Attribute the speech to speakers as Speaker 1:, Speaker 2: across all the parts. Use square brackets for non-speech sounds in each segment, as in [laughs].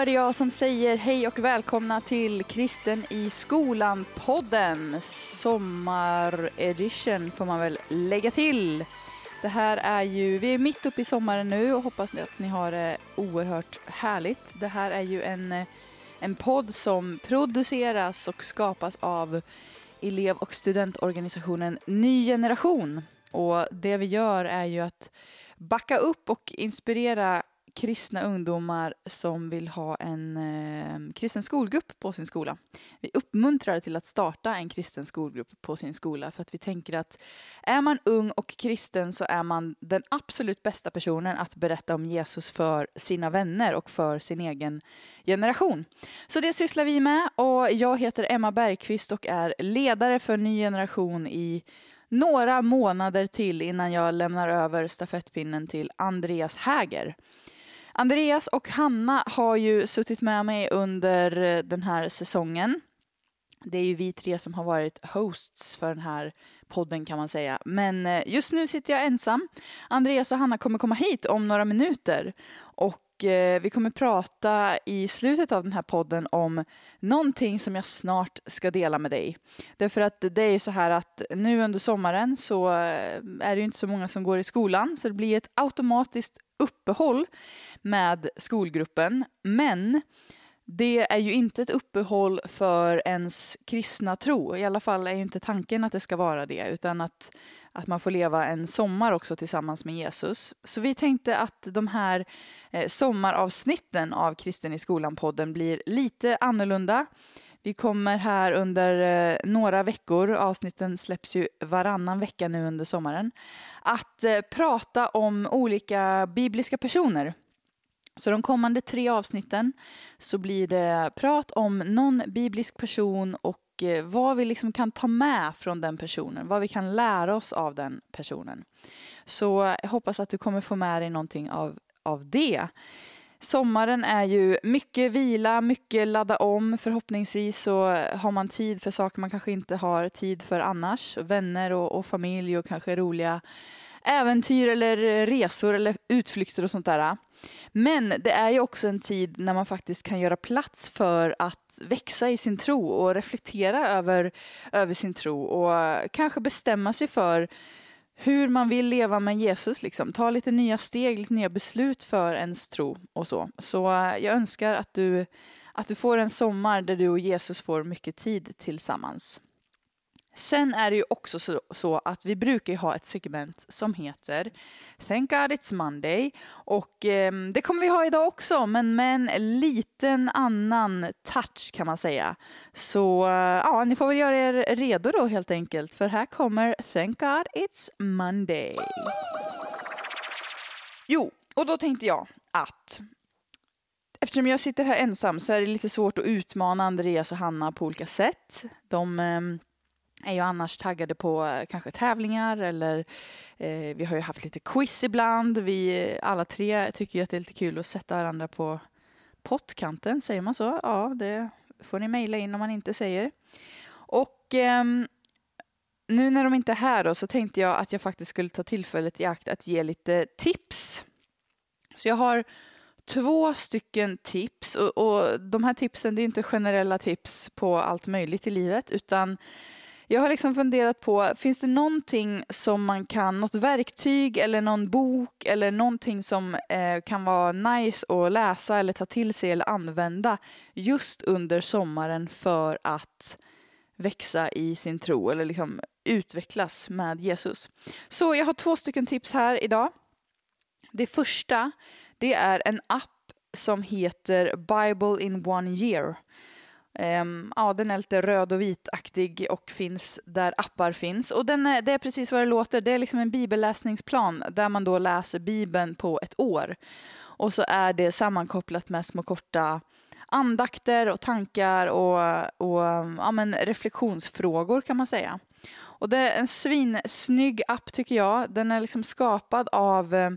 Speaker 1: är det jag som säger hej och välkomna till Kristen i skolan-podden. Sommaredition får man väl lägga till. Det här är ju, vi är mitt uppe i sommaren nu och hoppas att ni har det oerhört härligt. Det här är ju en, en podd som produceras och skapas av elev och studentorganisationen Ny Generation. Och det vi gör är ju att backa upp och inspirera kristna ungdomar som vill ha en eh, kristen skolgrupp på sin skola. Vi uppmuntrar till att starta en kristen skolgrupp på sin skola för att vi tänker att är man ung och kristen så är man den absolut bästa personen att berätta om Jesus för sina vänner och för sin egen generation. Så det sysslar vi med och jag heter Emma Bergqvist och är ledare för Ny Generation i några månader till innan jag lämnar över stafettpinnen till Andreas Häger. Andreas och Hanna har ju suttit med mig under eh, den här säsongen. Det är ju vi tre som har varit hosts för den här podden kan man säga. Men eh, just nu sitter jag ensam. Andreas och Hanna kommer komma hit om några minuter. Och eh, vi kommer prata i slutet av den här podden om någonting som jag snart ska dela med dig. Därför att det är ju så här att nu under sommaren så är det ju inte så många som går i skolan så det blir ett automatiskt uppehåll med skolgruppen. Men det är ju inte ett uppehåll för ens kristna tro. I alla fall är ju inte tanken att det ska vara det, utan att, att man får leva en sommar också tillsammans med Jesus. Så vi tänkte att de här eh, sommaravsnitten av Kristen i skolan-podden blir lite annorlunda. Vi kommer här under eh, några veckor, avsnitten släpps ju varannan vecka nu under sommaren, att eh, prata om olika bibliska personer. Så de kommande tre avsnitten så blir det prat om någon biblisk person och eh, vad vi liksom kan ta med från den personen, vad vi kan lära oss av den personen. Så jag hoppas att du kommer få med dig någonting av, av det. Sommaren är ju mycket vila, mycket ladda om. Förhoppningsvis så har man tid för saker man kanske inte har tid för annars. Vänner och, och familj och kanske roliga äventyr eller resor eller utflykter och sånt där. Men det är ju också en tid när man faktiskt kan göra plats för att växa i sin tro och reflektera över, över sin tro och kanske bestämma sig för hur man vill leva med Jesus, liksom. ta lite nya steg, lite nya beslut för ens tro och så. Så eh, jag önskar att du, att du får en sommar där du och Jesus får mycket tid tillsammans. Sen är det ju också så, så, att vi brukar ha ett segment som heter Thank God It's Monday. Och eh, det kommer vi ha idag också, men med en liten annan touch kan man säga. Så eh, ja, ni får väl göra er redo då helt enkelt, för här kommer Thank God It's Monday. Jo, och då tänkte jag att Eftersom jag sitter här ensam så är det lite svårt att utmana Andreas och Hanna på olika sätt. De eh, är ju annars taggade på eh, kanske tävlingar eller eh, vi har ju haft lite quiz ibland. Vi eh, alla tre tycker ju att det är lite kul att sätta varandra på pottkanten, säger man så? Ja, det får ni mejla in om man inte säger. Och eh, nu när de inte är här då, så tänkte jag att jag faktiskt skulle ta tillfället i akt att ge lite tips. Så jag har två stycken tips och, och de här tipsen det är inte generella tips på allt möjligt i livet utan jag har liksom funderat på, finns det någonting som man kan, något verktyg eller någon bok eller någonting som eh, kan vara nice att läsa eller ta till sig eller använda just under sommaren för att växa i sin tro eller liksom utvecklas med Jesus. Så jag har två stycken tips här idag. Det första, det är en app som heter Bible in one year. Um, ja, den är lite röd och vitaktig och finns där appar finns. Och den är, det är precis vad det låter. Det är liksom en bibelläsningsplan där man då läser Bibeln på ett år. Och så är det sammankopplat med små korta andakter och tankar och, och ja, men reflektionsfrågor kan man säga. Och det är en svinsnygg app tycker jag. Den är liksom skapad av eh,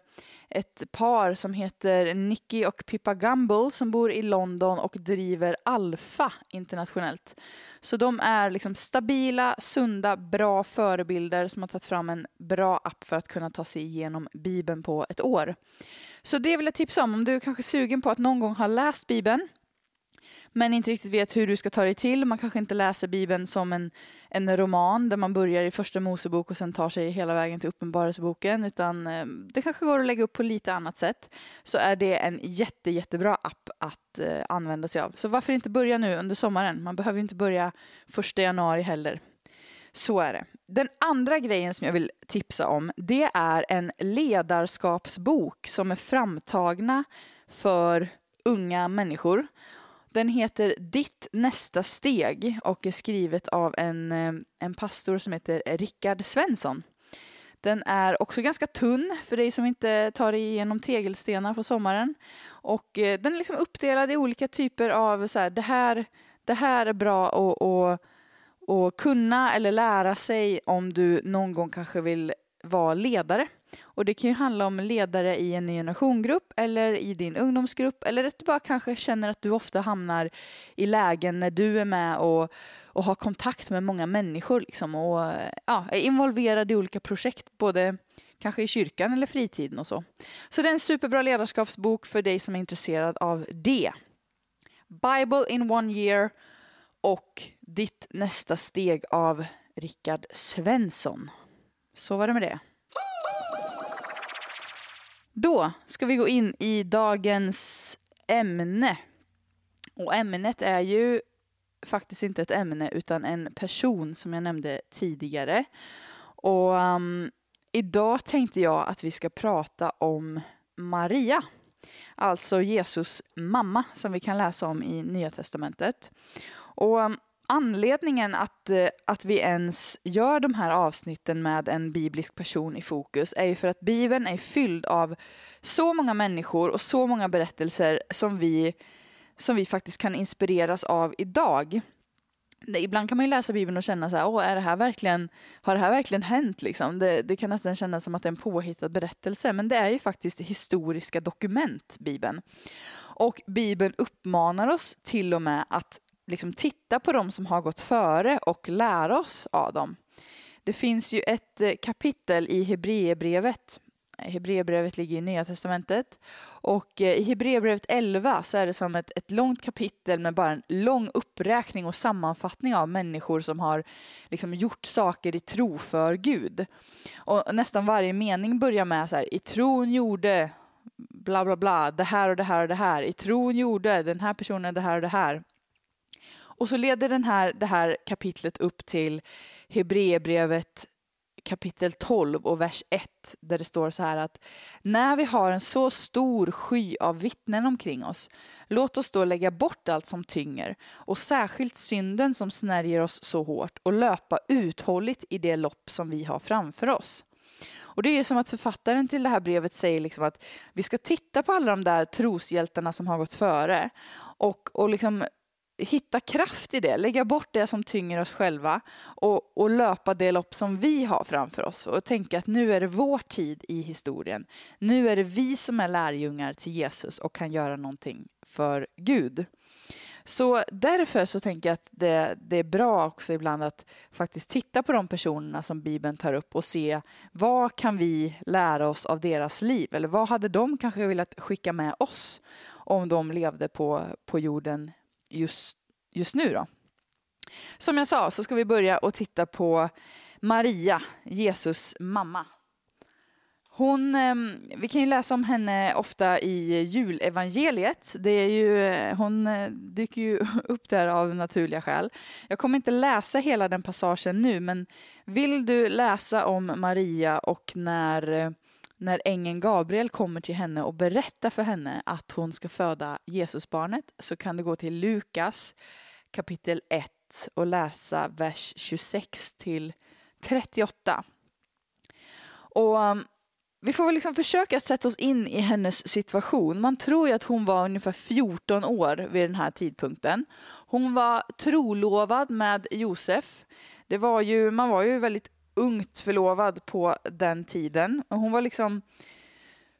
Speaker 1: ett par som heter Nicky och Pippa Gumble som bor i London och driver Alfa internationellt. Så de är liksom stabila, sunda, bra förebilder som har tagit fram en bra app för att kunna ta sig igenom Bibeln på ett år. Så det vill jag tipsa om, om du är kanske är sugen på att någon gång ha läst Bibeln men inte riktigt vet hur du ska ta dig till. Man kanske inte läser Bibeln som en, en roman där man börjar i första Mosebok och sen tar sig hela vägen till Uppenbarelseboken utan eh, det kanske går att lägga upp på lite annat sätt. Så är det en jätte, jättebra app att eh, använda sig av. Så varför inte börja nu under sommaren? Man behöver inte börja första januari heller. Så är det. Den andra grejen som jag vill tipsa om det är en ledarskapsbok som är framtagna för unga människor. Den heter Ditt nästa steg och är skrivet av en, eh, en pastor som heter Rickard Svensson. Den är också ganska tunn för dig som inte tar dig igenom tegelstenar på sommaren. Och eh, den är liksom uppdelad i olika typer av så här, det här, det här är bra att, att, att kunna eller lära sig om du någon gång kanske vill vara ledare. Och det kan ju handla om ledare i en ny generationgrupp eller i din ungdomsgrupp eller att du bara kanske känner att du ofta hamnar i lägen när du är med och, och har kontakt med många människor liksom och ja, är involverad i olika projekt, både kanske i kyrkan eller fritiden och så. Så det är en superbra ledarskapsbok för dig som är intresserad av det. Bible in one year och Ditt nästa steg av Rickard Svensson. Så var det med det. Då ska vi gå in i dagens ämne. Och ämnet är ju faktiskt inte ett ämne utan en person som jag nämnde tidigare. Och um, idag tänkte jag att vi ska prata om Maria. Alltså Jesus mamma som vi kan läsa om i Nya Testamentet. Och um, anledningen att, eh, att vi ens gör de här avsnitten med en biblisk person i fokus är ju för att Bibeln är fylld av så många människor och så många berättelser som vi, som vi faktiskt kan inspireras av idag. Ibland kan man ju läsa Bibeln och känna så här, Åh, är det här verkligen, har det här verkligen hänt? Liksom? Det, det kan nästan kännas som att det är en påhittad berättelse, men det är ju faktiskt historiska dokument, Bibeln. Och Bibeln uppmanar oss till och med att liksom titta på de som har gått före och lära oss av dem. Det finns ju ett eh, kapitel i Hebreerbrevet. Eh, Hebreerbrevet ligger i Nya Testamentet. Och eh, i Hebreerbrevet 11 så är det som ett, ett långt kapitel med bara en lång uppräkning och sammanfattning av människor som har liksom gjort saker i tro för Gud. Och nästan varje mening börjar med så här, i tron gjorde bla bla bla, det här och det här och det här. I tron gjorde den här personen det här och det här. Och så leder den här, det här kapitlet upp till Hebreerbrevet kapitel 12 och vers 1 där det står så här att när vi har en så stor sky av vittnen omkring oss, låt oss då lägga bort allt som tynger och särskilt synden som snärjer oss så hårt och löpa uthålligt i det lopp som vi har framför oss. Och det är som att författaren till det här brevet säger liksom att vi ska titta på alla de där troshjältarna som har gått före och, och liksom hitta kraft i det, lägga bort det som tynger oss själva och, och löpa det lopp som vi har framför oss och tänka att nu är det vår tid i historien. Nu är det vi som är lärjungar till Jesus och kan göra någonting för Gud. Så därför så tänker jag att det, det, är bra också ibland att faktiskt titta på de personerna som Bibeln tar upp och se vad kan vi lära oss av deras liv? Eller vad hade de kanske velat skicka med oss om de levde på, på jorden just, just nu. Då. Som jag sa så ska vi börja och titta på Maria, Jesus mamma. Hon, ehm, vi kan ju läsa om henne ofta i julevangeliet. Det är ju, eh, hon eh, dyker ju [laughs] upp där av naturliga skäl. Jag kommer inte läsa hela den passagen nu, men vill du läsa om Maria och när eh, när ängeln Gabriel kommer till henne och berättar för henne att hon ska föda Jesusbarnet så kan du gå till Lukas kapitel 1 och läsa vers 26 till 38. Och um, vi får väl liksom försöka sätta oss in i hennes situation. Man tror ju att hon var ungefär 14 år vid den här tidpunkten. Hon var trolovad med Josef. Det var ju, man var ju väldigt ungt förlovad på den tiden. Och hon var liksom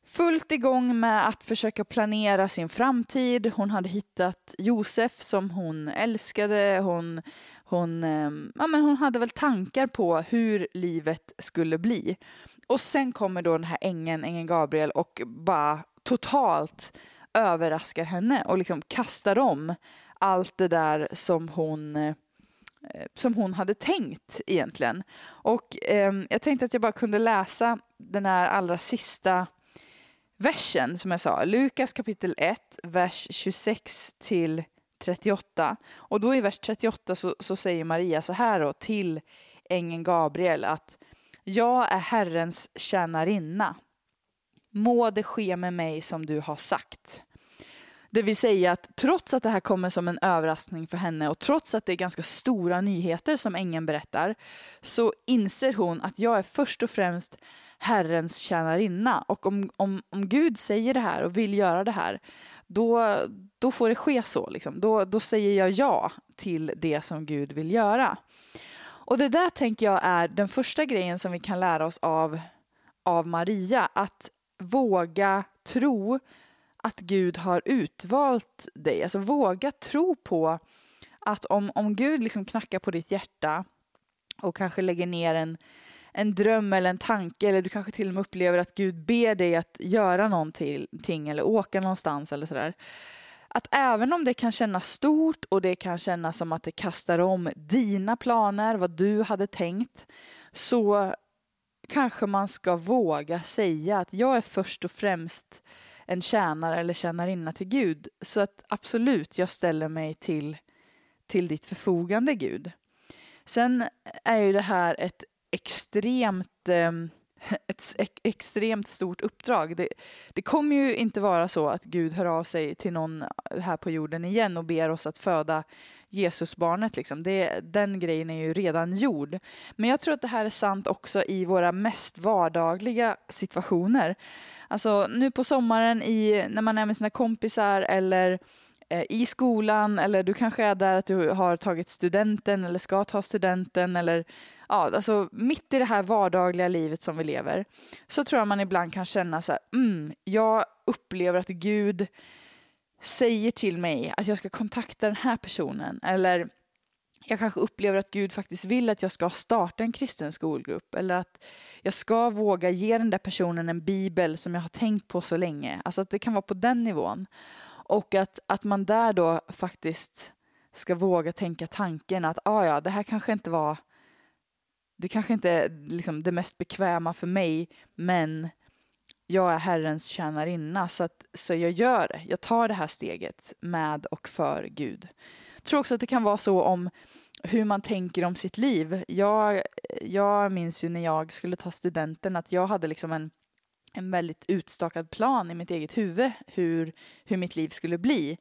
Speaker 1: fullt igång med att försöka planera sin framtid. Hon hade hittat Josef som hon älskade. Hon, hon, ehm, ja, men hon hade väl tankar på hur livet skulle bli. Och sen kommer då den här ängeln, ängeln Gabriel och bara totalt överraskar henne och liksom kastar om allt det där som hon eh, Eh, som hon hade tänkt egentligen. Och eh, jag tänkte att jag bara kunde läsa den här allra sista versen som jag sa, Lukas kapitel 1, vers 26 till 38. Och då i vers 38 så, så säger Maria så här då till ängeln Gabriel att jag är Herrens tjänarinna. Må det ske med mig som du har sagt. Det vill säga att trots att det här kommer som en överraskning för henne och trots att det är ganska stora nyheter som ängeln berättar så inser hon att jag är först och främst Herrens tjänarinna. Och om, om, om Gud säger det här och vill göra det här, då, då får det ske så. Liksom. Då, då säger jag ja till det som Gud vill göra. Och det där tänker jag är den första grejen som vi kan lära oss av, av Maria. Att våga tro att Gud har utvalt dig. Alltså våga tro på att om, om Gud liksom knackar på ditt hjärta och kanske lägger ner en, en dröm eller en tanke eller du kanske till och med upplever att Gud ber dig att göra någonting eller åka någonstans eller sådär. Att även om det kan kännas stort och det kan kännas som att det kastar om dina planer, vad du hade tänkt, så kanske man ska våga säga att jag är först och främst en tjänare eller tjänarinna till Gud. Så att absolut, jag ställer mig till, till ditt förfogande Gud. Sen är ju det här ett extremt ehm, [laughs] ett extremt stort uppdrag. Det, det, kommer ju inte vara så att Gud hör av sig till någon här på jorden igen och ber oss att föda Jesusbarnet. Liksom. Det, den grejen är ju redan gjord. Men jag tror att det här är sant också i våra mest vardagliga situationer. Alltså nu på sommaren i, när man är med sina kompisar eller eh, i skolan eller du kanske är där att du har tagit studenten eller ska ta studenten eller ja, alltså mitt i det här vardagliga livet som vi lever så tror jag man ibland kan känna så här, mm, jag upplever att Gud säger till mig att jag ska kontakta den här personen eller jag kanske upplever att Gud faktiskt vill att jag ska starta en kristen skolgrupp eller att jag ska våga ge den där personen en bibel som jag har tänkt på så länge. Alltså att det kan vara på den nivån. Och att, att man där då faktiskt ska våga tänka tanken att ah, ja, det här kanske inte var det kanske inte är liksom det mest bekväma för mig, men jag är Herrens tjänarinna, så, att, så jag gör det. Jag tar det här steget med och för Gud. Jag tror också att det kan vara så om hur man tänker om sitt liv. Jag, jag minns ju när jag skulle ta studenten att jag hade liksom en, en väldigt utstakad plan i mitt eget huvud hur, hur mitt liv skulle bli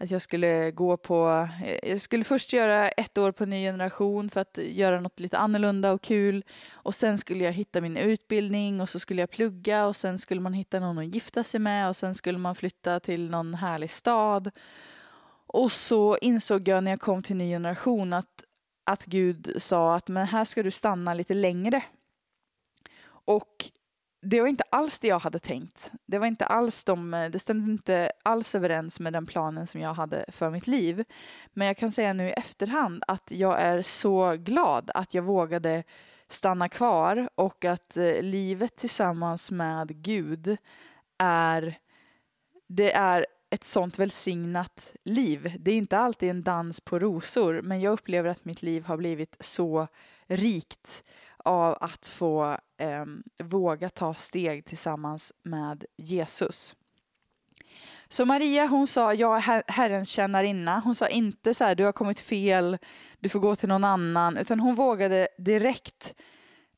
Speaker 1: att jag skulle gå på, eh, jag skulle först göra ett år på ny generation för att göra något lite annorlunda och kul och sen skulle jag hitta min utbildning och så skulle jag plugga och sen skulle man hitta någon att gifta sig med och sen skulle man flytta till någon härlig stad. Och så insåg jag när jag kom till ny generation att, att Gud sa att men här ska du stanna lite längre. Och det var inte alls det jag hade tänkt. Det var inte alls de, eh, det stämde inte alls överens med den planen som jag hade för mitt liv. Men jag kan säga nu i efterhand att jag är så glad att jag vågade stanna kvar och att eh, livet tillsammans med Gud är, det är ett sånt välsignat liv. Det är inte alltid en dans på rosor, men jag upplever att mitt liv har blivit så rikt av att få eh, våga ta steg tillsammans med Jesus. Så Maria hon sa, jag är Herrens tjänarinna. Hon sa inte så här, du har kommit fel, du får gå till någon annan, utan hon vågade direkt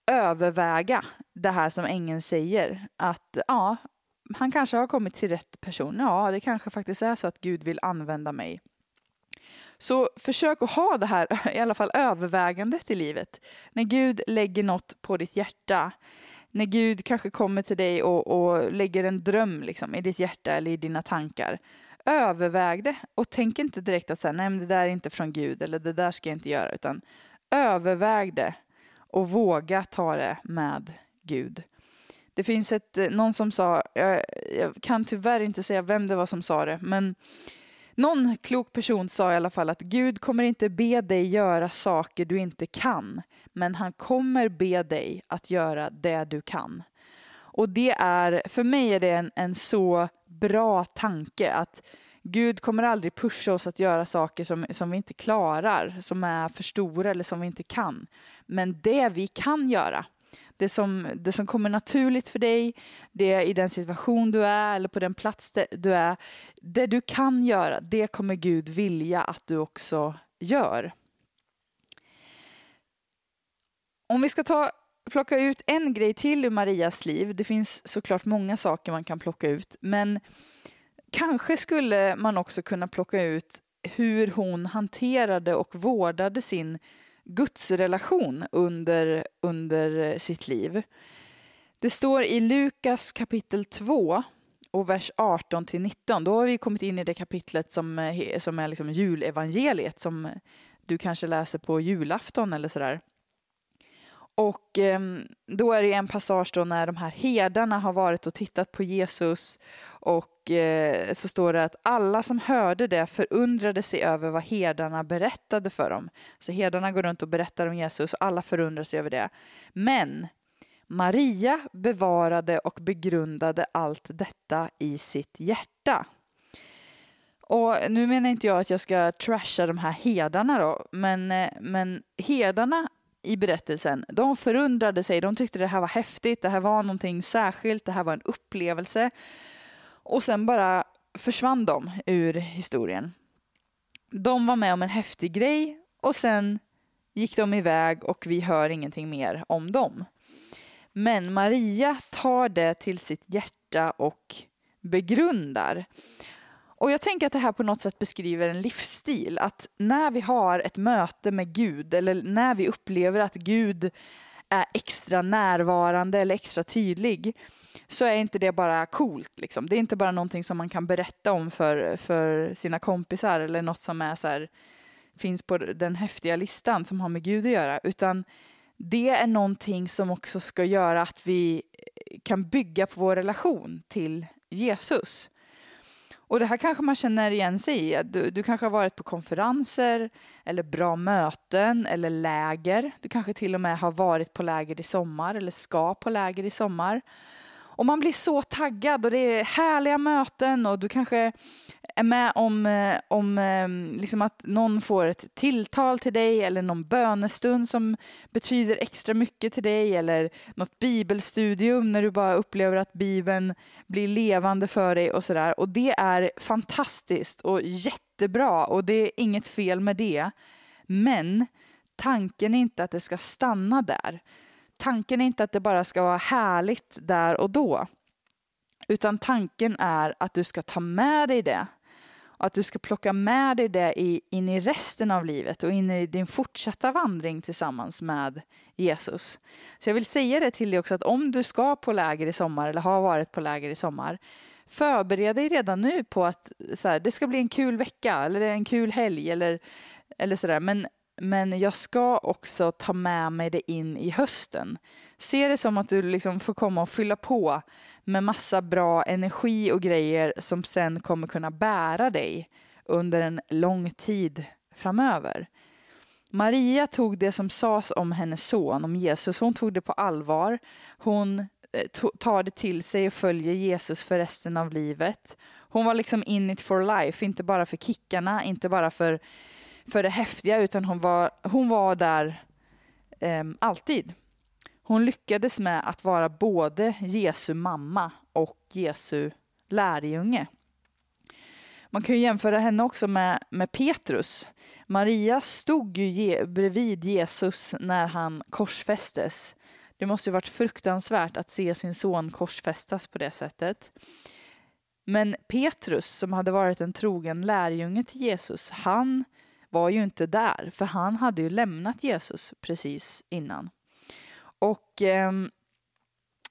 Speaker 1: överväga det här som ängeln säger. Att ja, han kanske har kommit till rätt person. Ja, det kanske faktiskt är så att Gud vill använda mig. Så försök att ha det här, [laughs] i alla fall övervägandet i livet. När Gud lägger något på ditt hjärta, när Gud kanske kommer till dig och, och lägger en dröm liksom, i ditt hjärta eller i dina tankar. Överväg det och tänk inte direkt att säga, nej men det där är inte från Gud eller det där ska jag inte göra, utan överväg det och våga ta det med Gud. Det finns ett, eh, någon som sa, jag, jag kan tyvärr inte säga vem det var som sa det, men någon klok person sa i alla fall att Gud kommer inte be dig göra saker du inte kan, men han kommer be dig att göra det du kan. Och det är, för mig är det en, en så bra tanke att Gud kommer aldrig pusha oss att göra saker som, som vi inte klarar, som är för stora eller som vi inte kan. Men det vi kan göra, det som, det som kommer naturligt för dig, det i den situation du är eller på den plats du är, det du kan göra, det kommer Gud vilja att du också gör. Om vi ska ta, plocka ut en grej till ur Marias liv, det finns såklart många saker man kan plocka ut, men kanske skulle man också kunna plocka ut hur hon hanterade och vårdade sin gudsrelation under, under eh, sitt liv. Det står i Lukas kapitel 2 och vers 18 till 19. Då har vi kommit in i det kapitlet som, eh, som är liksom julevangeliet som du kanske läser på julafton eller sådär. Och eh, då är det en passage då när de här herdarna har varit och tittat på Jesus och eh, så står det att alla som hörde det förundrade sig över vad herdarna berättade för dem. Så herdarna går runt och berättar om Jesus och alla förundrar sig över det. Men Maria bevarade och begrundade allt detta i sitt hjärta. Och nu menar inte jag att jag ska trasha de här herdarna då, men, eh, men herdarna i berättelsen, de förundrade sig, de tyckte det här var häftigt, det här var någonting särskilt, det här var en upplevelse. Och sen bara försvann de ur historien. De var med om en häftig grej och sen gick de iväg och vi hör ingenting mer om dem. Men Maria tar det till sitt hjärta och begrundar. Och jag tänker att det här på något sätt beskriver en livsstil. Att när vi har ett möte med Gud eller när vi upplever att Gud är extra närvarande eller extra tydlig så är inte det bara coolt. Liksom. Det är inte bara någonting som man kan berätta om för, för sina kompisar eller något som är så här, finns på den häftiga listan som har med Gud att göra. Utan det är någonting som också ska göra att vi kan bygga på vår relation till Jesus. Och det här kanske man känner igen sig i. Du, du kanske har varit på konferenser eller bra möten eller läger. Du kanske till och med har varit på läger i sommar eller ska på läger i sommar. Och man blir så taggad och det är härliga möten och du kanske är med om, eh, om eh, liksom att någon får ett tilltal till dig eller någon bönestund som betyder extra mycket till dig eller något bibelstudium när du bara upplever att bibeln blir levande för dig och sådär. Och det är fantastiskt och jättebra och det är inget fel med det. Men tanken är inte att det ska stanna där. Tanken är inte att det bara ska vara härligt där och då. Utan tanken är att du ska ta med dig det och att du ska plocka med dig det in i resten av livet och in i din fortsatta vandring tillsammans med Jesus. Så jag vill säga det till dig också att om du ska på läger i sommar eller har varit på läger i sommar, förbered dig redan nu på att så här, det ska bli en kul vecka eller en kul helg eller, eller sådär. Men men jag ska också ta med mig det in i hösten. Se det som att du liksom får komma och fylla på med massa bra energi och grejer som sen kommer kunna bära dig under en lång tid framöver. Maria tog det som sades om hennes son, om Jesus, hon tog det på allvar. Hon eh, tar det till sig och följer Jesus för resten av livet. Hon var liksom in it for life, inte bara för kickarna, inte bara för för det häftiga utan hon var, hon var där eh, alltid. Hon lyckades med att vara både Jesu mamma och Jesu lärjunge. Man kan ju jämföra henne också med, med Petrus. Maria stod ju ge, bredvid Jesus när han korsfästes. Det måste ju varit fruktansvärt att se sin son korsfästas på det sättet. Men Petrus, som hade varit en trogen lärjunge till Jesus, han var ju inte där, för han hade ju lämnat Jesus precis innan. Och eh,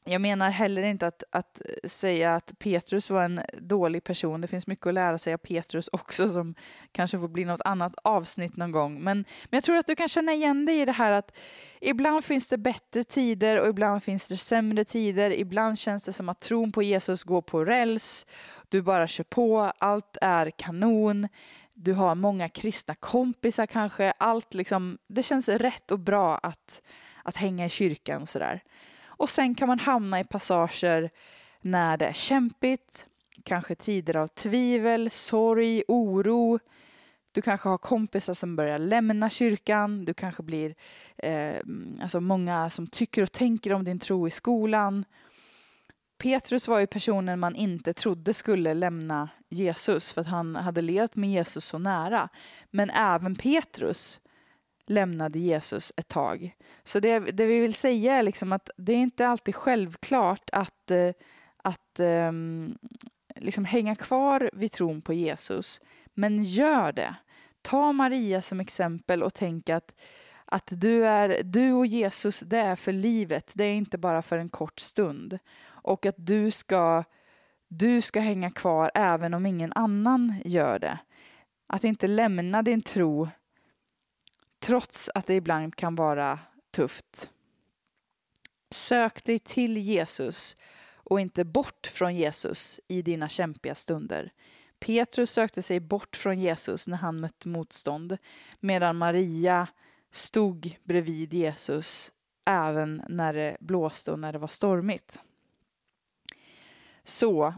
Speaker 1: jag menar heller inte att, att säga att Petrus var en dålig person. Det finns mycket att lära sig av Petrus också som kanske får bli något annat avsnitt någon gång. Men, men jag tror att du kan känna igen dig i det här att ibland finns det bättre tider och ibland finns det sämre tider. Ibland känns det som att tron på Jesus går på räls. Du bara kör på, allt är kanon du har många kristna kompisar kanske. Allt liksom, det känns rätt och bra att, att hänga i kyrkan och sådär. Och sen kan man hamna i passager när det är kämpigt, kanske tider av tvivel, sorg, oro. Du kanske har kompisar som börjar lämna kyrkan. Du kanske blir eh, alltså många som tycker och tänker om din tro i skolan. Petrus var ju personen man inte trodde skulle lämna Jesus för att han hade levt med Jesus så nära. Men även Petrus lämnade Jesus ett tag. Så det, det vi vill säga är liksom att det är inte alltid självklart att, eh, att um, liksom hänga kvar vid tron på Jesus. Men gör det. Ta Maria som exempel och tänk att, att du, är, du och Jesus, det är för livet. Det är inte bara för en kort stund. Och att du ska, du ska hänga kvar även om ingen annan gör det. Att inte lämna din tro trots att det ibland kan vara tufft. Sök dig till Jesus och inte bort från Jesus i dina kämpiga stunder. Petrus sökte sig bort från Jesus när han mötte motstånd medan Maria stod bredvid Jesus även när det blåste och när det var stormigt. Så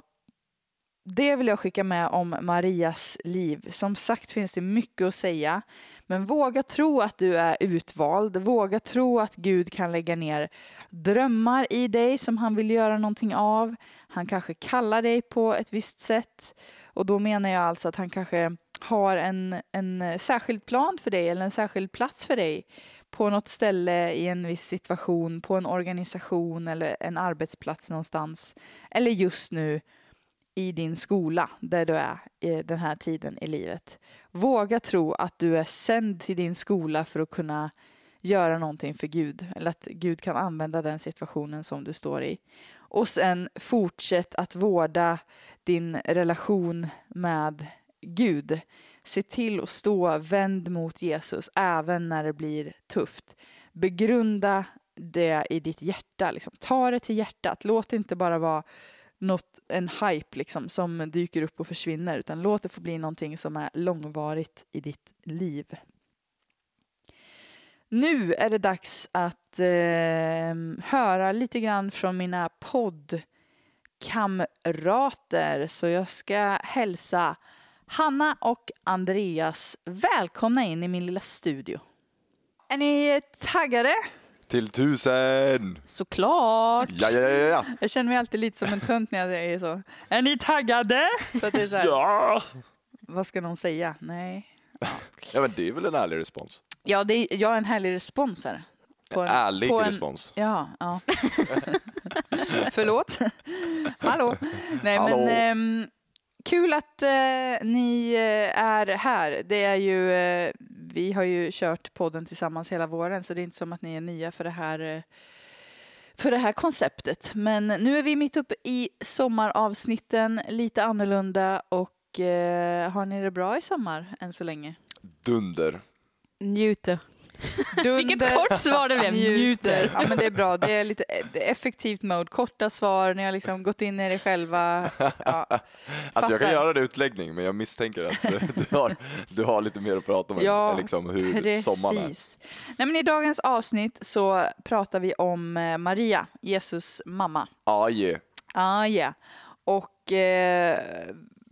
Speaker 1: det vill jag skicka med om Marias liv. Som sagt finns det mycket att säga. Men våga tro att du är utvald. Våga tro att Gud kan lägga ner drömmar i dig som han vill göra någonting av. Han kanske kallar dig på ett visst sätt. Och då menar jag alltså att han kanske har en, en särskild plan för dig eller en särskild plats för dig på något ställe i en viss situation, på en organisation eller en arbetsplats någonstans. Eller just nu i din skola där du är i den här tiden i livet. Våga tro att du är sänd till din skola för att kunna göra någonting för Gud eller att Gud kan använda den situationen som du står i. Och sen fortsätt att vårda din relation med Gud. Se till att stå vänd mot Jesus även när det blir tufft. Begrunda det i ditt hjärta. Liksom. Ta det till hjärtat. Låt det inte bara vara något, en hype liksom, som dyker upp och försvinner, utan låt det få bli någonting som är långvarigt i ditt liv. Nu är det dags att eh, höra lite grann från mina poddkamrater, så jag ska hälsa Hanna och Andreas välkomna in i min lilla studio. Är ni taggade?
Speaker 2: Till tusen!
Speaker 1: Såklart!
Speaker 2: Ja, ja, ja, ja.
Speaker 1: Jag känner mig alltid lite som en tönt när jag säger så. Är ni taggade? Så att det är så här,
Speaker 2: Ja!
Speaker 1: Vad ska någon säga? Nej.
Speaker 2: Ja, men det är väl en ärlig respons?
Speaker 1: Ja, det är, jag är en härlig respons här. På
Speaker 2: En ärlig
Speaker 1: på en-
Speaker 2: respons.
Speaker 1: Ja, ja. [laughs] Förlåt. Hallå. Nej,
Speaker 2: Hallå.
Speaker 1: men ehm, kul att eh, ni eh, är här. Det är ju, eh, vi har ju kört podden tillsammans hela våren, så det är inte som att ni är nya för det här eh, för det här konceptet. Men nu är vi mitt uppe i sommaravsnitten, lite annorlunda och eh, har ni det bra i sommar än så länge?
Speaker 2: Dunder.
Speaker 3: Njuter. Vilket
Speaker 1: Dunder.
Speaker 3: kort svar det blev. Njuter.
Speaker 1: Ja men det är bra, det är lite effektivt mode, korta svar, ni har liksom gått in i det själva. Ja.
Speaker 2: Alltså jag kan göra en utläggning men jag misstänker att du, har, du har lite mer att prata om
Speaker 1: Ja,
Speaker 2: än liksom hur sommaren är.
Speaker 1: Precis. Nej, men I dagens avsnitt så pratar vi om eh, Maria, Jesus mamma.
Speaker 2: Ja, yeah.
Speaker 1: Ah, ja. Och eh,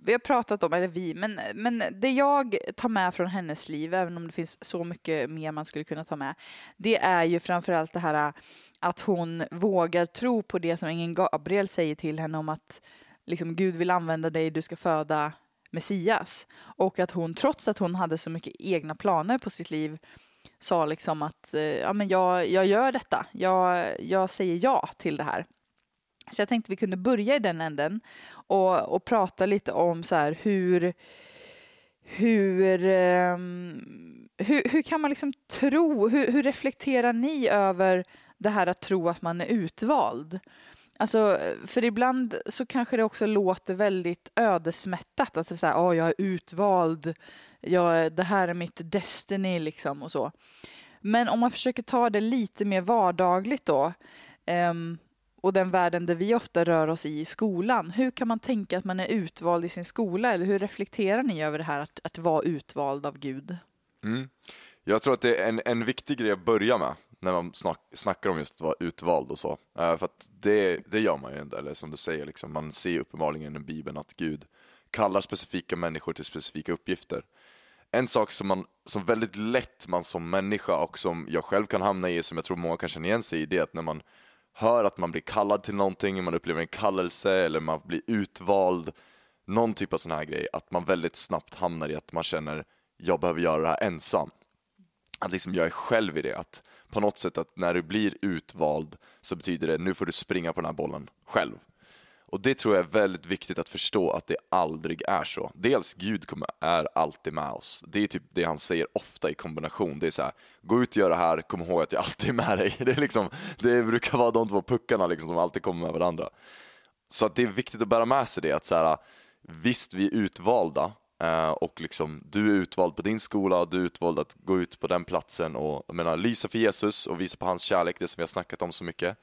Speaker 1: vi har pratat om, eller vi, men, men det jag tar med från hennes liv, även om det finns så mycket mer man skulle kunna ta med, det är ju framförallt det här äh, att hon vågar tro på det som ingen Gabriel säger till henne om att liksom, Gud vill använda dig, du ska föda Messias. Och att hon, trots att hon hade så mycket egna planer på sitt liv, sa liksom att äh, ja, men jag, jag gör detta, jag, jag säger ja till det här. Så jag tänkte vi kunde börja i den änden och, och prata lite om så här hur, hur, um, hur, hur kan man liksom tro, hur, hur reflekterar ni över det här att tro att man är utvald? Alltså, för ibland så kanske det också låter väldigt ödesmättat. Alltså så här, oh, jag är utvald, jag, det här är mitt destiny liksom och så. Men om man försöker ta det lite mer vardagligt då, Um, och den världen där vi ofta rör oss i i skolan. Hur kan man tänka att man är utvald i sin skola? Eller hur reflekterar ni över det här att, att vara utvald av Gud?
Speaker 2: Mm. Jag tror att det är en, en viktig grej att börja med när man snack, snackar om just att vara utvald och så. Uh, för att det, det gör man ju inte, eller som du säger, liksom, man ser uppenbarligen i Bibeln att Gud kallar specifika människor till specifika uppgifter. En sak som, man, som väldigt lätt man som människa och som jag själv kan hamna i, som jag tror många kan känna igen sig i, det är att när man hör att man blir kallad till någonting, man upplever en kallelse eller man blir utvald, någon typ av sån här grej, att man väldigt snabbt hamnar i att man känner jag behöver göra det här ensam. Att liksom jag är själv i det, att på något sätt att när du blir utvald så betyder det nu får du springa på den här bollen själv. Och det tror jag är väldigt viktigt att förstå att det aldrig är så. Dels Gud kommer, är alltid med oss. Det är typ det han säger ofta i kombination. Det är så här, gå ut och gör det här, kom ihåg att jag alltid är med dig. [laughs] Det, är liksom, det brukar vara de två puckarna liksom, som alltid kommer med varandra. Så att det är viktigt att bära med sig det, att så här, visst vi är utvalda, eh, och liksom, du är utvald på din skola, och du är utvald att gå ut på den platsen och jag menar, lysa för Jesus och visa på hans kärlek, det som vi har snackat om så mycket.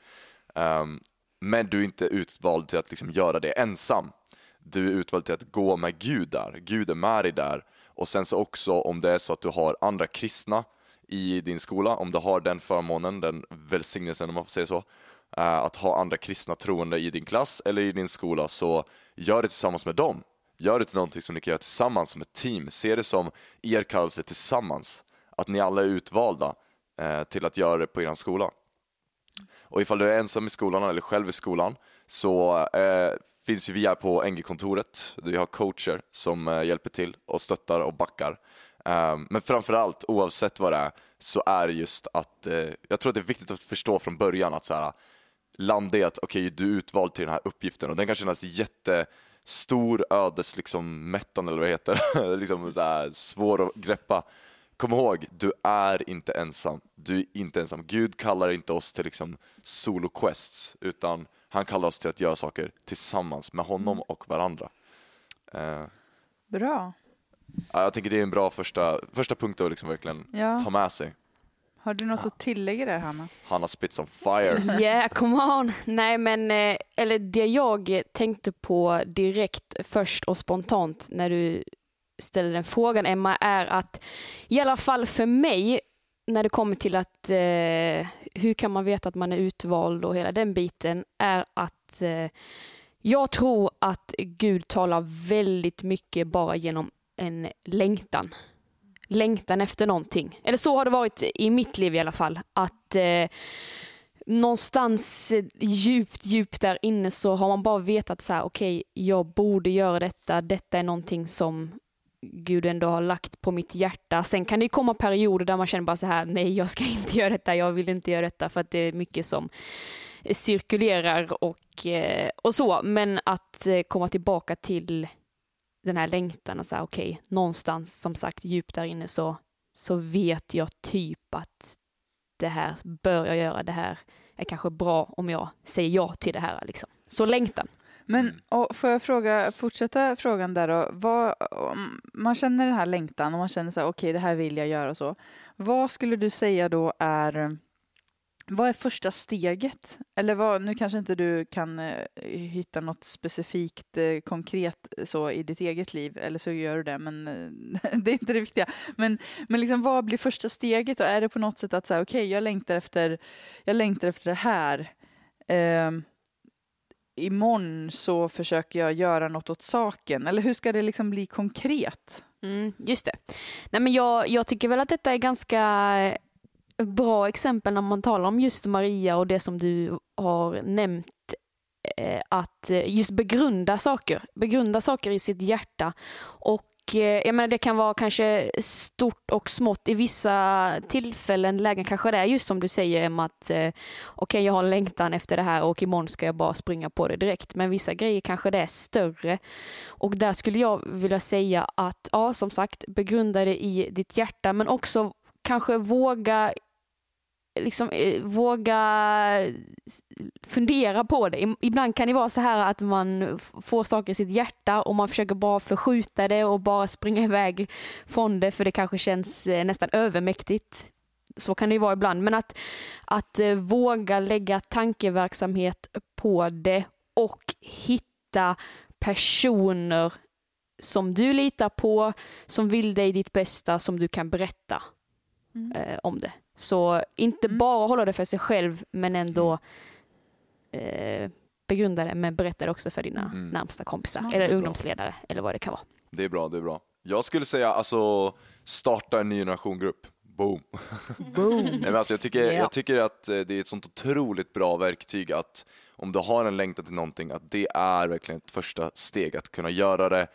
Speaker 2: Ehm, men du är inte utvald till att liksom göra det ensam. Du är utvald till att gå med Gud där. Gud är med dig där. Och sen så också om det är så att du har andra kristna i din skola, om du har den förmånen, den välsignelsen om man får säga så, eh, att ha andra kristna troende i din klass eller i din skola, så gör det tillsammans med dem. Gör det till någonting som ni kan göra tillsammans som ett team. Se det som er kallelse tillsammans. Att ni alla är utvalda eh, till att göra det på er skola. Och ifall du är ensam i skolan eller själv i skolan så eh, finns ju vi här på NG-kontoret. Vi har coacher som eh, hjälper till och stöttar och backar. Eh, men framförallt, oavsett vad det är, så är det just att eh, jag tror att det är viktigt att förstå från början att så här, landa i att okej, okay, du är utvald till den här uppgiften och den kan kännas jättestor, ödes liksom mättan eller vad det heter, [laughs] liksom så här, svår att greppa. Kom ihåg, du är inte ensam. Du är inte ensam. Gud kallar inte oss till liksom solo quests, utan han kallar oss till att göra saker tillsammans med honom och varandra.
Speaker 1: Uh, bra.
Speaker 2: Ja, jag tänker det är en bra första, första punkt att liksom verkligen ja. ta med sig.
Speaker 1: Har du något att tillägga där, Hanna?
Speaker 2: Hanna spits on fire. [laughs]
Speaker 3: Yeah, come on. Nej, men eh, eller det jag tänkte på direkt först och spontant när du ställer den frågan, Emma, är att i alla fall för mig, när det kommer till att eh, hur kan man veta att man är utvald och hela den biten, är att eh, jag tror att Gud talar väldigt mycket bara genom en längtan. Längtan efter någonting. Eller så har det varit i mitt liv i alla fall. Att eh, någonstans djupt, djupt där inne så har man bara vetat så här, okej, okay, jag borde göra detta. Detta är någonting som Gud ändå har lagt på mitt hjärta. Sen kan det komma perioder där man känner bara så här, nej jag ska [laughs] inte göra detta, jag vill inte göra detta för att det är mycket som cirkulerar och, eh, och så. Men att eh, komma tillbaka till den här längtan och säga okej, okay, någonstans som sagt djupt där inne så, så vet jag typ att det här bör jag göra, det här är kanske bra om jag säger ja till det här. Liksom. Så längtan.
Speaker 1: Men mm. och får jag fråga, fortsätta frågan där då. Vad, man känner den här längtan och man känner så här, okej, okay, det här vill jag göra och så. Vad skulle du säga då är vad är första steget? Eller vad, nu kanske inte du kan eh, hitta något specifikt eh, konkret så i ditt eget liv, eller så gör du det, men eh, [laughs] det är inte det viktiga. Men, men liksom, vad blir första steget? Och är det på något sätt att säga, okej, okay, jag längtar efter, jag längtar efter det här. Imorgon så försöker jag göra något åt saken? Eller hur ska det liksom bli konkret?
Speaker 3: Mm, just det. Nej, men jag, jag tycker väl att detta är ganska eh, bra exempel när man talar om just Maria och det som du har nämnt eh, att eh, just begrunda saker, begrunda saker i sitt hjärta och Eh, jag menar, det kan vara kanske stort och smått. I vissa tillfällen, lägen kanske det är just som du säger Emma, att eh, okej okay, jag har en längtan efter det här och imorgon ska jag bara springa på det direkt. Men vissa grejer kanske det är större. Och där skulle jag vilja säga att, ja som sagt, begrunda det i ditt hjärta men också kanske våga liksom eh, våga fundera på det. Ibland kan det vara så här att man får saker i sitt hjärta och man försöker bara förskjuta det och bara springa [laughs] iväg från det för det kanske känns eh, nästan övermäktigt. Så kan det vara ibland, men att, att eh, våga lägga tankeverksamhet på det och hitta personer som du litar på, som vill dig ditt bästa, som du kan berätta
Speaker 1: Mm.
Speaker 3: eh, om det. Så inte
Speaker 1: Mm.
Speaker 3: bara hålla det för sig själv men ändå eh, begrunda det men berätta det också för dina
Speaker 2: Mm.
Speaker 3: närmsta kompisar eller
Speaker 2: bra.
Speaker 3: ungdomsledare eller vad det kan vara.
Speaker 2: Det är bra, det är bra. Jag skulle säga alltså, starta en ny generationgrupp. Boom. [laughs]
Speaker 1: Boom.
Speaker 2: Nej, men alltså, jag, tycker,
Speaker 3: Ja.
Speaker 2: jag tycker att eh, det är ett sånt otroligt bra verktyg att om du har en längtan till någonting, att det är verkligen ett första steg att kunna göra det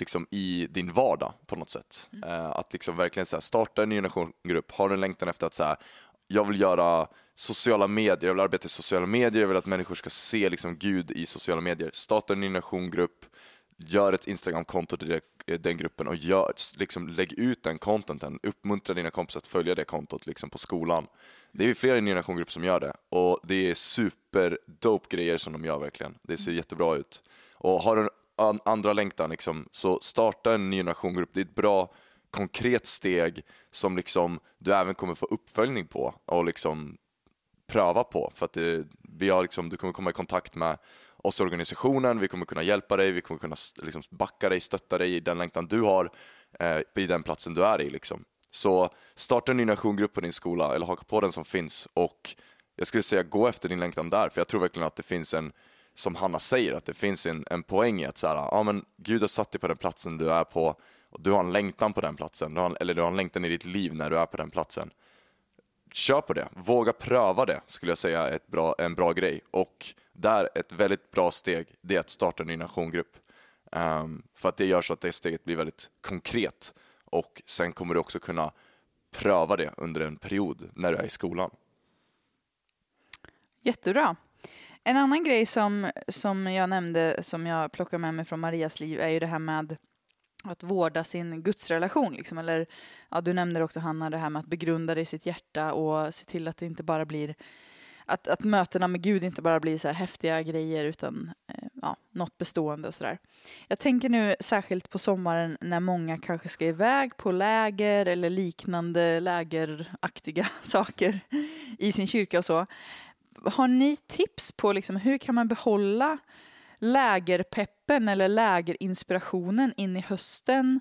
Speaker 2: liksom i din vardag på något sätt. Eh, att liksom verkligen så här, starta en ny generationgrupp, har du en längtan efter att så här, jag vill göra sociala medier, jag vill arbeta i sociala medier, jag vill att människor ska se liksom Gud i sociala medier. Starta en ny generationgrupp, gör ett Instagram-konto till den gruppen och gör, liksom, lägg ut den contenten. Uppmuntra dina kompisar att följa det kontot liksom, på skolan. Det är ju flera i min generationgrupp som gör det och det är super dope grejer som de gör verkligen. Det ser jättebra ut. Och har du an- andra längtan liksom, så starta en ny generationgrupp. Det är ett bra konkret steg som liksom du även kommer få uppföljning på och liksom pröva på. För att det, vi har liksom, du kommer komma i kontakt med oss i organisationen, vi kommer kunna hjälpa dig, vi kommer kunna liksom backa dig, stötta dig i den längtan du har, eh, i den platsen du är i. Liksom. Så starta en ny nationgrupp på din skola, eller haka på den som finns och jag skulle säga gå efter din längtan där, för jag tror verkligen att det finns en, som Hanna säger, att det finns en, en poäng i att så här, ja, men Gud har satt dig på den platsen du är på och du har en längtan på den platsen, du har, eller du har en längtan i ditt liv när du är på den platsen kör på det. Våga pröva det, skulle jag säga är ett bra, en bra grej. Och där, ett väldigt bra steg, det är att starta en ny nationgrupp. Um, för att det gör så att det steget blir väldigt konkret. Och sen kommer du också kunna pröva det under en period när du är i skolan.
Speaker 1: Jättebra. En annan grej som, som jag nämnde, som jag plockar med mig från Marias liv, är ju det här med att vårda sin gudsrelation. Liksom. Eller, ja, du nämnde också, Hanna, det här med att begrunda det i sitt hjärta och se till att det inte bara blir att, att mötena med Gud inte bara blir så här häftiga grejer utan eh, ja, något bestående och sådär. Jag tänker nu särskilt på sommaren när många kanske ska iväg på läger eller liknande lägeraktiga [laughs] saker i sin kyrka och så. Har ni tips på liksom hur kan man behålla lägerpeppen eller lägerinspirationen in i hösten?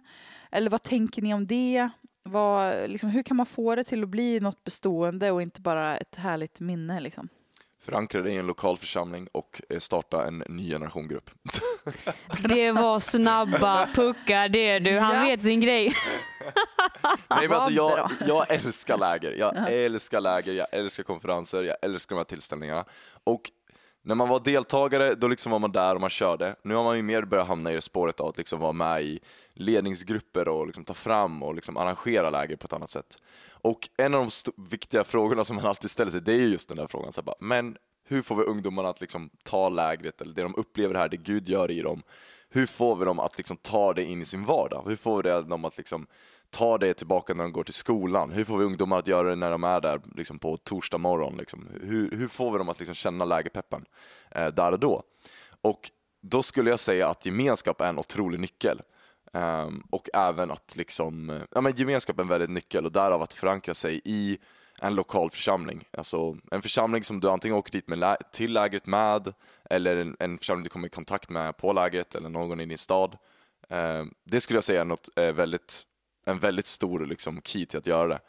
Speaker 1: Eller vad tänker ni om det? Vad, liksom, hur kan man få det till att bli något bestående och inte bara ett härligt minne? Liksom?
Speaker 2: Förankra dig i en lokal församling och eh, starta en ny generationgrupp. [laughs]
Speaker 3: Det var snabba puckar det du, han
Speaker 1: Ja.
Speaker 3: vet sin grej. [laughs]
Speaker 2: Nej, men alltså, [laughs] jag, jag älskar läger, jag älskar läger, jag älskar konferenser, jag älskar de här tillställningarna. Och när man var deltagare, då liksom var man där och man körde. Nu har man ju mer börjat hamna i det spåret av att liksom vara med i ledningsgrupper och liksom ta fram och liksom arrangera läger på ett annat sätt. Och en av de viktiga frågorna som man alltid ställer sig, det är just den där frågan. Så bara, men hur får vi ungdomarna att liksom ta lägret, eller det de upplever här, det Gud gör i dem, hur får vi dem att liksom ta det in i sin vardag? Hur får vi dem att liksom ta det tillbaka när de går till skolan? Hur får vi ungdomar att göra det när de är där liksom på torsdag morgon? Liksom? Hur, hur får vi dem att liksom känna lägerpeppen eh, där och då? Och då skulle jag säga att gemenskap är en otrolig nyckel. Um, och även att liksom, eh, ja men gemenskap är en väldigt nyckel och därav att förankra sig i en lokal församling. Alltså en församling som du antingen åker dit med lä- till lägret med eller en, en församling du kommer i kontakt med på lägret eller någon i din stad. Um, det skulle jag säga är något, eh, väldigt, en väldigt stor liksom, key till att göra det.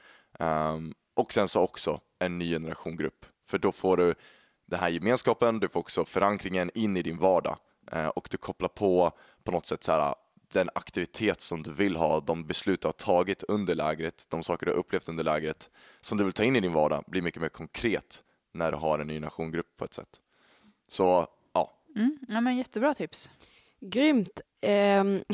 Speaker 2: Ehm, och sen så också en ny generationgrupp. För då får du den här gemenskapen, du får också förankringen in i din vardag. Eh, och du kopplar på på något sätt så här, den aktivitet som du vill ha, de beslut du har tagit under lägret, de saker du har upplevt under lägret, som du vill ta in i din vardag, blir mycket mer konkret när du har en ny generationgrupp på ett sätt. Så ja,
Speaker 1: Mm. Ja, men jättebra tips.
Speaker 3: Grymt. Ehm,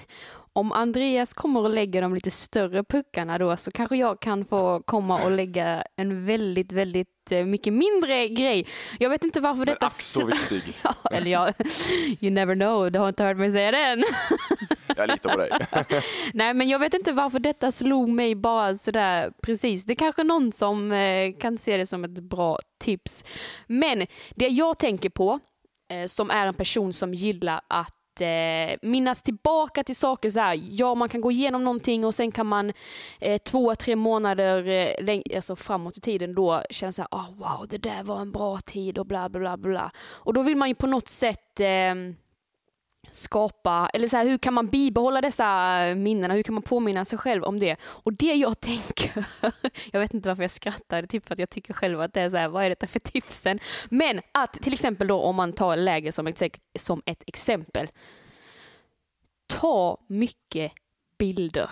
Speaker 3: [laughs] om Andreas kommer och lägger de lite större puckarna då så kanske jag kan få komma och lägga en väldigt, väldigt eh, mycket mindre grej. Jag vet inte varför
Speaker 2: men
Speaker 3: detta...
Speaker 2: ack så viktig. [laughs]
Speaker 3: Ja, eller jag, you never know, du har inte hört mig säga det än.
Speaker 2: Jag litar på dig. [laughs]
Speaker 3: Nej, men jag vet inte varför detta slog mig bara sådär precis. Det är kanske någon som eh, kan se det som ett bra tips. Men det jag tänker på, eh, som är en person som gillar att eh, minnas tillbaka till saker så här. Ja, man kan gå igenom någonting och sen kan man eh, två, tre månader eh, läng- alltså framåt i tiden då känna så här, oh, wow, det där var en bra tid och bla bla bla bla. Och då vill man ju på något sätt eh, skapa, eller så här, hur kan man bibehålla dessa minnena, hur kan man påminna sig själv om det? Och det jag tänker, [laughs] jag vet inte varför jag skrattar, typ för att jag tycker själv att det är så här, vad är detta för tipsen? Men att till exempel då om man tar läger som ett, som ett exempel, ta mycket bilder.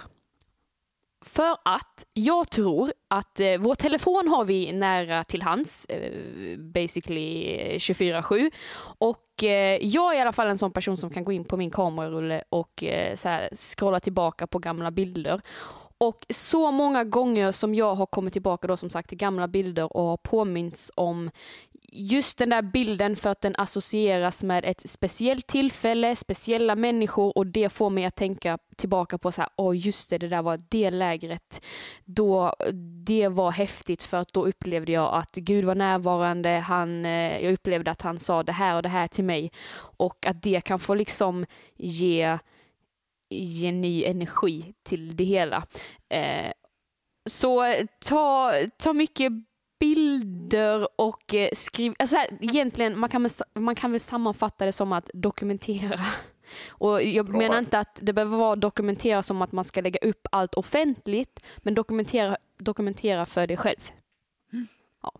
Speaker 3: För att jag tror att eh, vår telefon har vi nära till hands, eh, basically 24-7. Och eh, jag är i alla fall en sån person som kan gå in på min kamerarulle och eh, så här, scrolla tillbaka på gamla bilder. Och så många gånger som jag har kommit tillbaka då som sagt till gamla bilder och har påminns om just den där bilden för att den associeras med ett speciellt tillfälle, speciella människor och det får mig att tänka tillbaka på så här, oh just det, det där var det lägret. Då, det var häftigt för att då upplevde jag att Gud var närvarande, han, eh, jag upplevde att han sa det här och det här till mig och att det kan få liksom ge, ge ny energi till det hela. Eh, så ta, ta mycket bilder och eh, skriv... Alltså här, egentligen, man kan, man kan väl sammanfatta det som att dokumentera. [laughs] Och jag Bra. menar inte att det behöver vara dokumentera som att man ska lägga upp allt offentligt, men dokumentera, dokumentera för dig själv. Mm. Ja,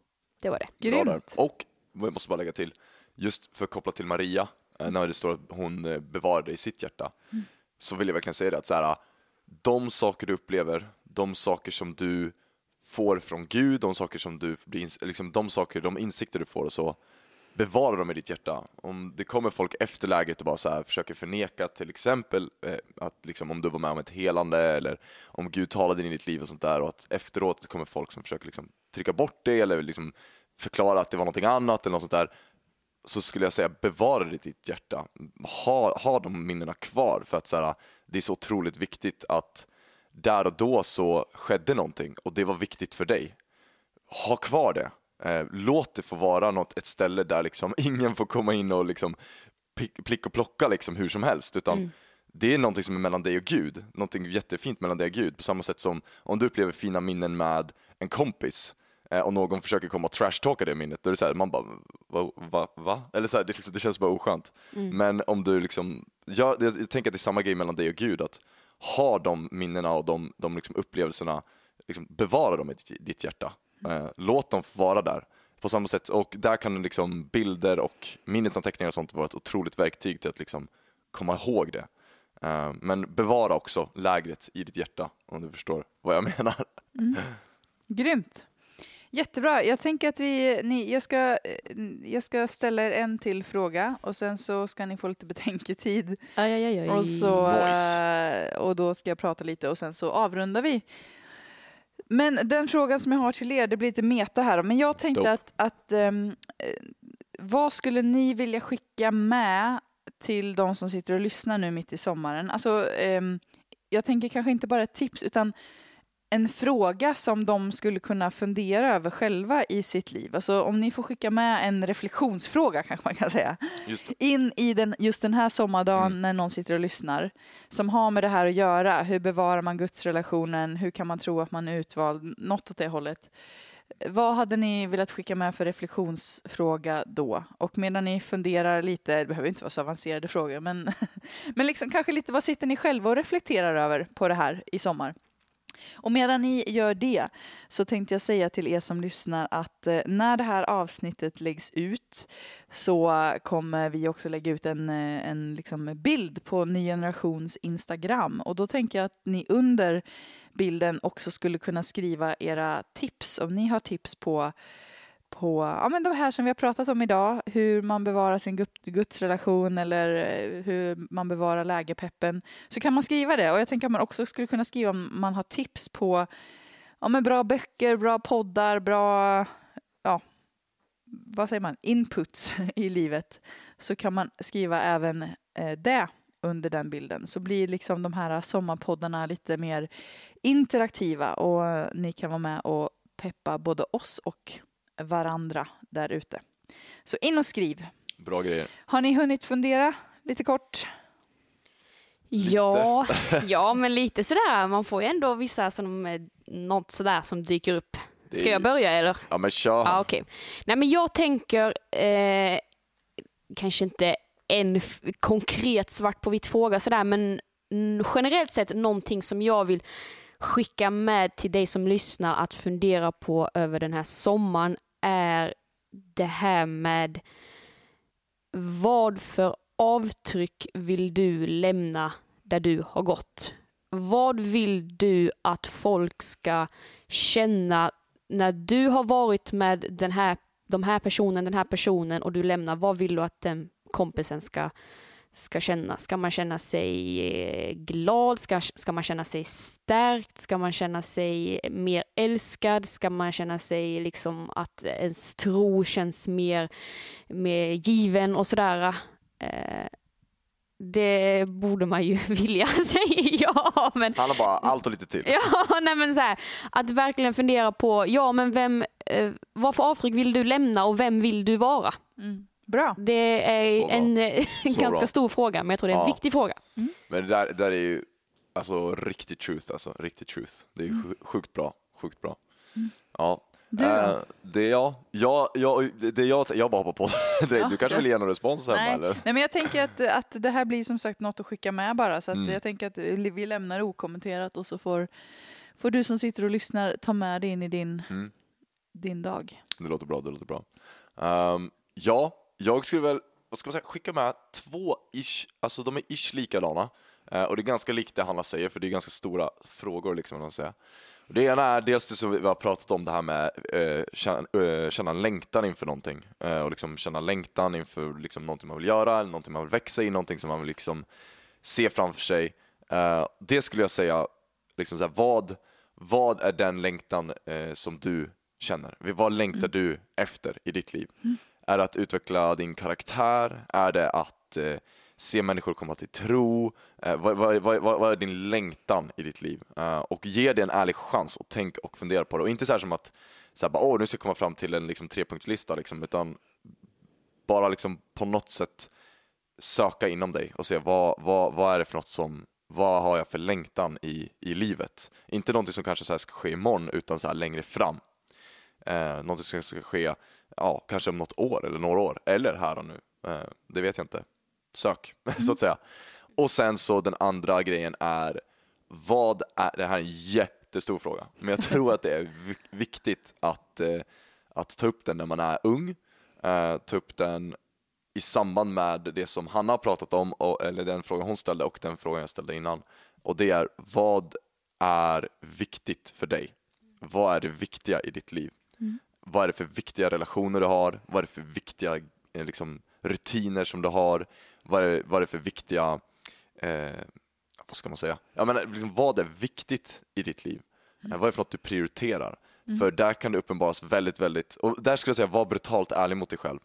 Speaker 3: det var det.
Speaker 2: Grymt. Och, jag måste bara lägga till, just för att koppla till Maria, eh, när det står att hon eh, bevarade i sitt hjärta, mm. så vill jag verkligen säga det att så här, de saker du upplever, de saker som du får från Gud, de saker som du blir, liksom de saker, de insikter du får och så, bevara dem i ditt hjärta. Om det kommer folk efter läget och bara så här, försöker förneka till exempel eh, att liksom, om du var med om ett helande eller om Gud talade in i ditt liv och sånt där och att efteråt kommer folk som försöker liksom, trycka bort det eller liksom, förklara att det var någonting annat eller något sånt där så skulle jag säga bevara det i ditt hjärta. Ha, ha de minnena kvar för att så här, det är så otroligt viktigt att där och då så skedde någonting och det var viktigt för dig. Ha kvar det. Eh, låt det få vara något, ett ställe där liksom [laughs] ingen får komma in och liksom plick och plocka liksom hur som helst utan mm. det är någonting som är mellan dig och Gud, någonting jättefint mellan dig och Gud på samma sätt som om du upplever fina minnen med en kompis eh, och någon försöker komma och trashtalka det minnet, då är det så här, man bara va? va, va? Eller så här, det, liksom, det, känns bara oskönt. Mm. Men om du liksom, jag, jag tänker att det är samma grej mellan dig och Gud, att ha de minnena och de, de liksom upplevelserna, liksom bevara dem i ditt hjärta. Eh, låt dem vara där på samma sätt. Och där kan liksom bilder och minnesanteckningar och sånt vara ett otroligt verktyg till att liksom komma ihåg det. Eh, men bevara också lägret i ditt hjärta om du förstår vad jag [laughs] menar. Mm.
Speaker 1: Grymt. Jättebra. Jag tänker att vi, ni, jag, ska, jag ska ställa er en till fråga och sen så ska ni få lite [laughs] betänketid.
Speaker 3: Aj, aj, aj,
Speaker 1: och, så, nice. och då ska jag prata lite och sen så avrundar vi. Men den frågan som jag har till er, det blir lite meta här, men jag tänkte Dope. att, att um, vad skulle ni vilja skicka med till de som sitter och lyssnar nu mitt i sommaren? Alltså, um, jag tänker kanske inte bara ett tips, utan en fråga som de skulle kunna fundera över själva i sitt liv. Alltså om ni får skicka med en reflektionsfråga kanske man kan säga. In i den, just den här sommardagen mm. när någon sitter och lyssnar. Som har med det här att göra. Hur bevarar man gudsrelationen? Hur kan man tro att man är utvald? Något åt det hållet. Vad hade ni velat skicka med för reflektionsfråga då? Och medan ni funderar lite, det behöver inte vara så avancerade frågor, men, [laughs] men liksom kanske lite vad sitter ni själva och reflekterar över på det här i sommar? Och medan ni gör det så tänkte jag säga till er som lyssnar att eh, när det här avsnittet läggs ut så kommer vi också lägga ut en, eh, en liksom bild på Ny Generations Instagram. Och då tänker jag att ni under bilden också skulle kunna skriva era tips. Om ni har tips på på ja, men de här som vi har pratat om idag, hur man bevarar sin gudsrelation eller eh, hur man bevarar lägerpeppen, så kan man skriva det. Och jag tänker att man också skulle kunna skriva om man har tips på ja, men bra böcker, bra poddar, bra ja, vad säger man, inputs [laughs] i livet, så kan man skriva även eh, det under den bilden. Så blir liksom de här sommarpoddarna lite mer interaktiva och ni kan vara med och peppa både oss och varandra där ute. Så in och skriv.
Speaker 2: Bra grejer.
Speaker 1: Har ni hunnit fundera lite kort?
Speaker 3: Ja, [laughs] ja, men lite sådär. Man får ju ändå vissa som, eh, något sådär som dyker upp. Ska jag börja eller?
Speaker 2: Ja, men kör.
Speaker 3: Ja, okay. Nej, men jag tänker eh, kanske inte en konkret svart på vitt fråga sådär, men generellt sett någonting som jag vill skicka med till dig som lyssnar att fundera på över den här sommaren är det här med vad för avtryck vill du lämna där du har gått? Vad vill du att folk ska känna när du har varit med den här, de här personen, den här personen och du lämnar? Vad vill du att den kompisen ska, ska känna? Ska man känna sig eh, glad? Ska, ska man känna sig stärkt? Ska man känna sig mer älskad? Ska man känna sig liksom att ens tro känns mer, mer given och sådär? Eh, det borde man ju [laughs] vilja [laughs] säga ja, men
Speaker 2: Han har bara allt och lite till.
Speaker 3: Ja, nej men så här, att verkligen fundera på, ja men vem, eh, vad för avtryck vill du lämna och vem vill du vara?
Speaker 1: Mm. Bra.
Speaker 3: Det är en, eh, [laughs] ganska
Speaker 2: bra.
Speaker 3: stor fråga, men jag tror det är en
Speaker 2: Ja.
Speaker 3: viktig fråga.
Speaker 2: Men det där, där är ju alltså riktig truth alltså, riktig truth. Det är
Speaker 1: Mm.
Speaker 2: sj- sjukt bra, sjukt bra. Ja.
Speaker 1: Du?
Speaker 2: Eh, det är jag, jag, jag, det är jag, jag bara hoppar på [laughs] direkt.
Speaker 1: Ja,
Speaker 2: Du kanske vill ge någon respons Emma
Speaker 1: Nej.
Speaker 2: eller?
Speaker 1: Nej, men jag tänker att, att det här blir som sagt något att skicka med bara. Så att
Speaker 2: Mm.
Speaker 1: jag tänker att vi lämnar det okommenterat och så får, får du som sitter och lyssnar ta med det in i din,
Speaker 2: Mm.
Speaker 1: din dag.
Speaker 2: Det låter bra, det låter bra. Ehm, ja, jag skulle väl, vad ska man säga, skicka med två ish, alltså de är ish likadana. Eh, och det är ganska likt det Hanna säger, för det är ganska stora frågor liksom, man säger. Det ena är dels det som vi har pratat om, det här med eh, känna, eh, känna längtan inför någonting. Eh, och liksom känna längtan inför liksom, någonting man vill göra, eller någonting man vill växa i, någonting som man vill liksom, se framför sig. Eh, det skulle jag säga, liksom, så här, vad, vad är den längtan eh, som du känner? Vad längtar du efter i ditt liv? Är det att utveckla din karaktär? Är det att eh, se människor komma till tro? Eh, vad, vad, vad, vad är din längtan i ditt liv? Eh, och ge det en ärlig chans och tänk och fundera på det. Och inte så här som att så här, bara, Åh, nu ska jag komma fram till en liksom, trepunktslista, liksom, utan bara liksom, på något sätt söka inom dig och se vad, vad, vad är det för något som vad har jag för längtan i, i livet? Inte någonting som kanske så här ska ske imorgon utan så här längre fram. Eh, någonting som ska ske ja, kanske om något år eller några år eller här och nu. Eh, det vet jag inte. Sök, [laughs] så att säga. Och sen så den andra grejen är vad är, det här är en jättestor fråga, men jag tror att det är vi- viktigt att, eh, att ta upp den när man är ung, eh, ta upp den i samband med det som Hanna har pratat om, eller den frågan hon ställde och den frågan jag ställde innan. Och det är, vad är viktigt för dig? Vad är det viktiga i ditt liv? Vad är det för viktiga relationer du har? Vad är det för viktiga eh, liksom, rutiner som du har? Vad är vad är det för viktiga, eh, vad ska man säga? Jag menar, liksom, vad är viktigt i ditt liv? Eh, Vad är det för något du prioriterar? För där kan det uppenbaras väldigt, väldigt, och där skulle jag säga, var brutalt ärlig mot dig själv.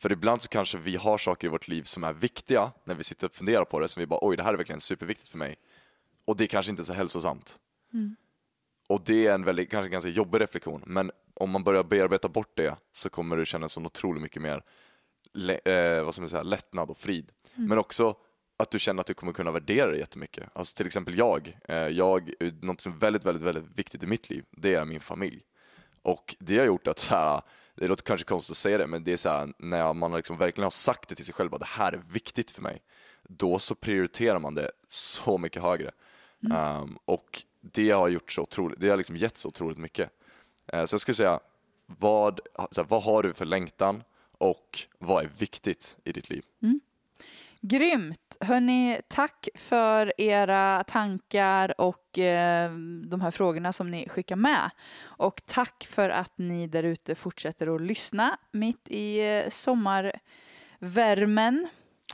Speaker 2: För ibland så kanske vi har saker i vårt liv som är viktiga när vi sitter och funderar på det, som vi bara oj, det här är verkligen superviktigt för mig. Och det kanske inte är så hälsosamt. Och det är en väldigt, kanske ganska jobbig reflektion, men om man börjar bearbeta bort det så kommer du känna så otroligt mycket mer eh, vad ska man säga, lättnad och frid. Men också att du känner att du kommer kunna värdera det jättemycket. Alltså till exempel jag, eh, jag något som är väldigt, väldigt, väldigt viktigt i mitt liv, det är min familj. Och det har gjort att så här, det låter kanske konstigt att säga det, men det är så här, när man liksom verkligen har sagt det till sig själv att det här är viktigt för mig, då så prioriterar man det så mycket högre. Um, och det har gjort så otroligt, det har liksom gett så otroligt mycket. Eh, så jag skulle säga, vad, så här, vad har du för längtan och vad är viktigt i ditt liv? Mm.
Speaker 1: Grymt! Hörni, tack för era tankar och eh, de här frågorna som ni skickar med. Och tack för att ni där ute fortsätter att lyssna mitt i eh, sommarvärmen.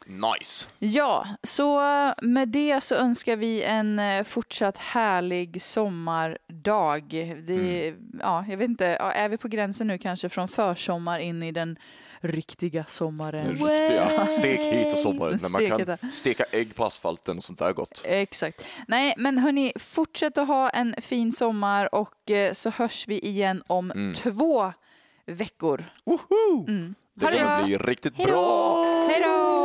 Speaker 2: Nice!
Speaker 1: Ja, så med det så önskar vi en eh, fortsatt härlig sommardag. Det, ja, jag vet inte, är vi på gränsen nu kanske från försommar in i den riktiga sommaren?
Speaker 2: Den riktiga stekheta sommaren när man kan steka ägg på asfalten och sånt där gott.
Speaker 1: Exakt. Nej, men hörni, fortsätt att ha en fin sommar och eh, så hörs vi igen om
Speaker 2: Mm.
Speaker 1: två veckor.
Speaker 2: Woho!
Speaker 1: Mm.
Speaker 2: Det kommer bli riktigt
Speaker 3: Hej då!
Speaker 2: bra!
Speaker 1: Hej då!